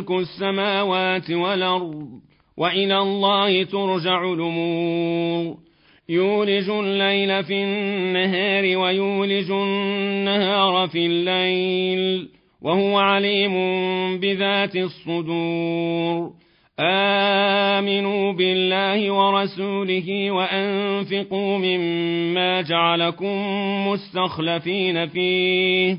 ملك السماوات والأرض وإلى الله ترجع الأمور. يولج الليل في النهار ويولج النهار في الليل وهو عليم بذات الصدور. آمنوا بالله ورسوله وأنفقوا مما جعلكم مستخلفين فيه.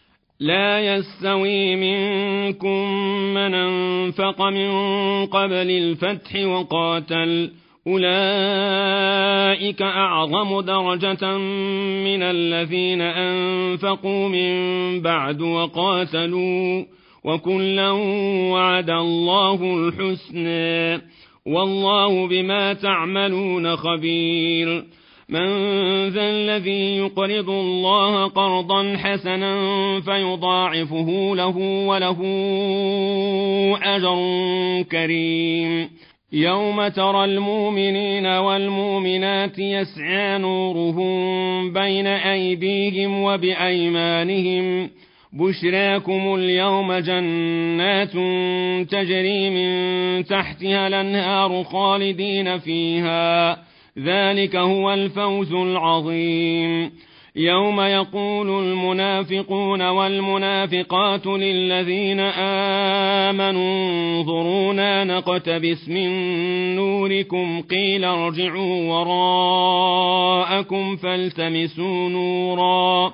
لا يستوي منكم من أنفق من قبل الفتح وقاتل. أولئك أعظم درجة من الذين أنفقوا من بعد وقاتلوا. وكلا وعد الله الحسنى. والله بما تعملون خبير. من ذا الذي يقرض الله قرضا حسنا فيضاعفه له وله أجر كريم. يوم ترى المؤمنين والمؤمنات يسعى نورهم بين أيديهم وبأيمانهم. بشراكم اليوم جنات تجري من تحتها الأنهار خالدين فيها. ذلك هو الفوز العظيم. يوم يقول المنافقون والمنافقات للذين آمنوا انظرونا نقتبس من نوركم قيل ارجعوا وراءكم فالتمسوا نورا.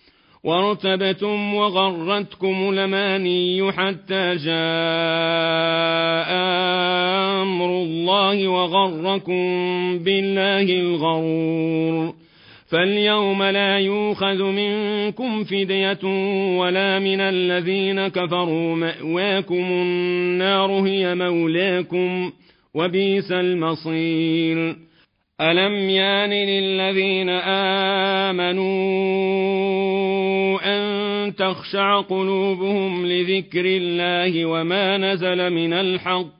وارتبتم وغرتكم الأماني حتى جاء أمر الله وغركم بالله الغرور فاليوم لا يؤخذ منكم فدية ولا من الذين كفروا مأواكم النار هي مولاكم وبئس المصير ألم يان للذين آمنوا أن تخشع قلوبهم لذكر الله وما نزل من الحق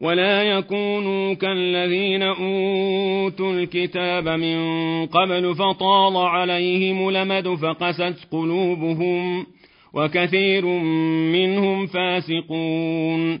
ولا يكونوا كالذين أوتوا الكتاب من قبل فطال عليهم لمد فقست قلوبهم وكثير منهم فاسقون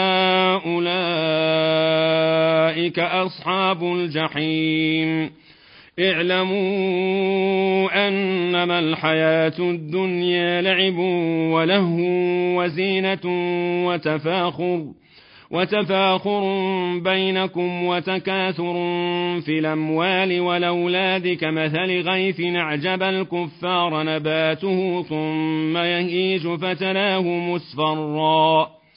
أولئك أصحاب الجحيم اعلموا أنما الحياة الدنيا لعب ولهو وزينة وتفاخر وتفاخر بينكم وتكاثر في الأموال والأولاد كمثل غيث أعجب الكفار نباته ثم يهيج فتراه مصفرا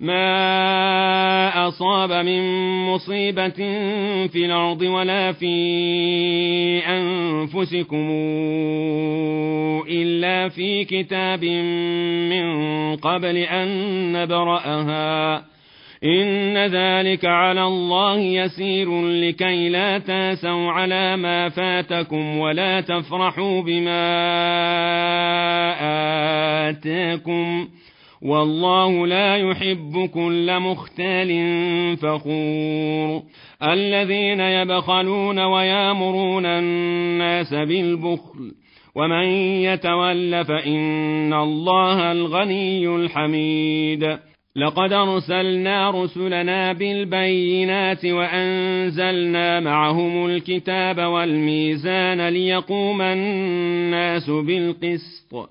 ما أصاب من مصيبة في الأرض ولا في أنفسكم إلا في كتاب من قبل أن نبرأها إن ذلك على الله يسير لكي لا تاسوا على ما فاتكم ولا تفرحوا بما آتاكم والله لا يحب كل مختال فخور. الذين يبخلون ويامرون الناس بالبخل ومن يتول فإن الله الغني الحميد. لقد أرسلنا رسلنا بالبينات وأنزلنا معهم الكتاب والميزان ليقوم الناس بالقسط.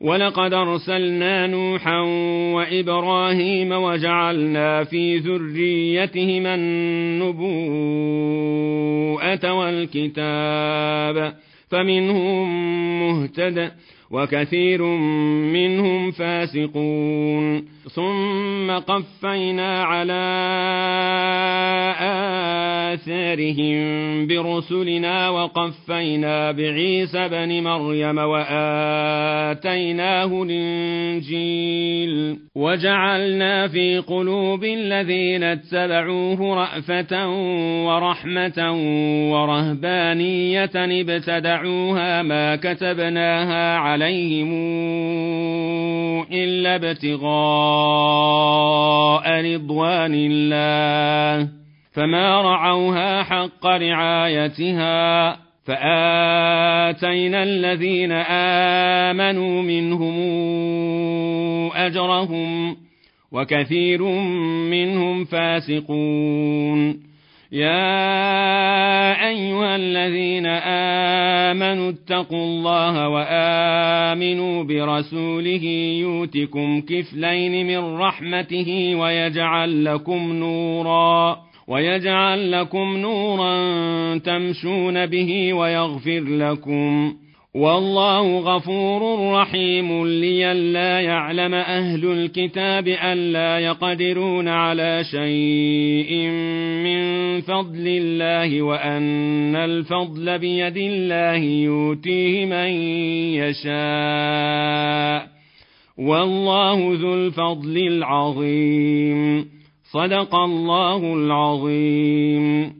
ولقد أرسلنا نوحا وإبراهيم وجعلنا في ذريتهما النبوءة والكتاب فمنهم مهتد وكثير منهم فاسقون. ثم قفينا على آثارهم برسلنا وقفينا بعيسى بن مريم وآتيناه الإنجيل وجعلنا في قلوب الذين اتبعوه رأفة ورحمة ورهبانية ابتدعوها ما كتبناها عليهم إلا ابتغاء رضوان الله فما رعوها حق رعايتها فآتينا الذين آمنوا منهم أجرهم وكثير منهم فاسقون. يا أيها الذين آمنوا اتقوا الله وآمنوا برسوله يؤتكم كفلين من رحمته ويجعل لكم نورا. ويجعل لكم نورا تمشون به ويغفر لكم والله غفور رحيم لئلا يعلم أهل الكتاب ألا يقدرون على شيء من فضل الله وأن الفضل بيد الله يؤتيه من يشاء والله ذو الفضل العظيم صدق الله العظيم.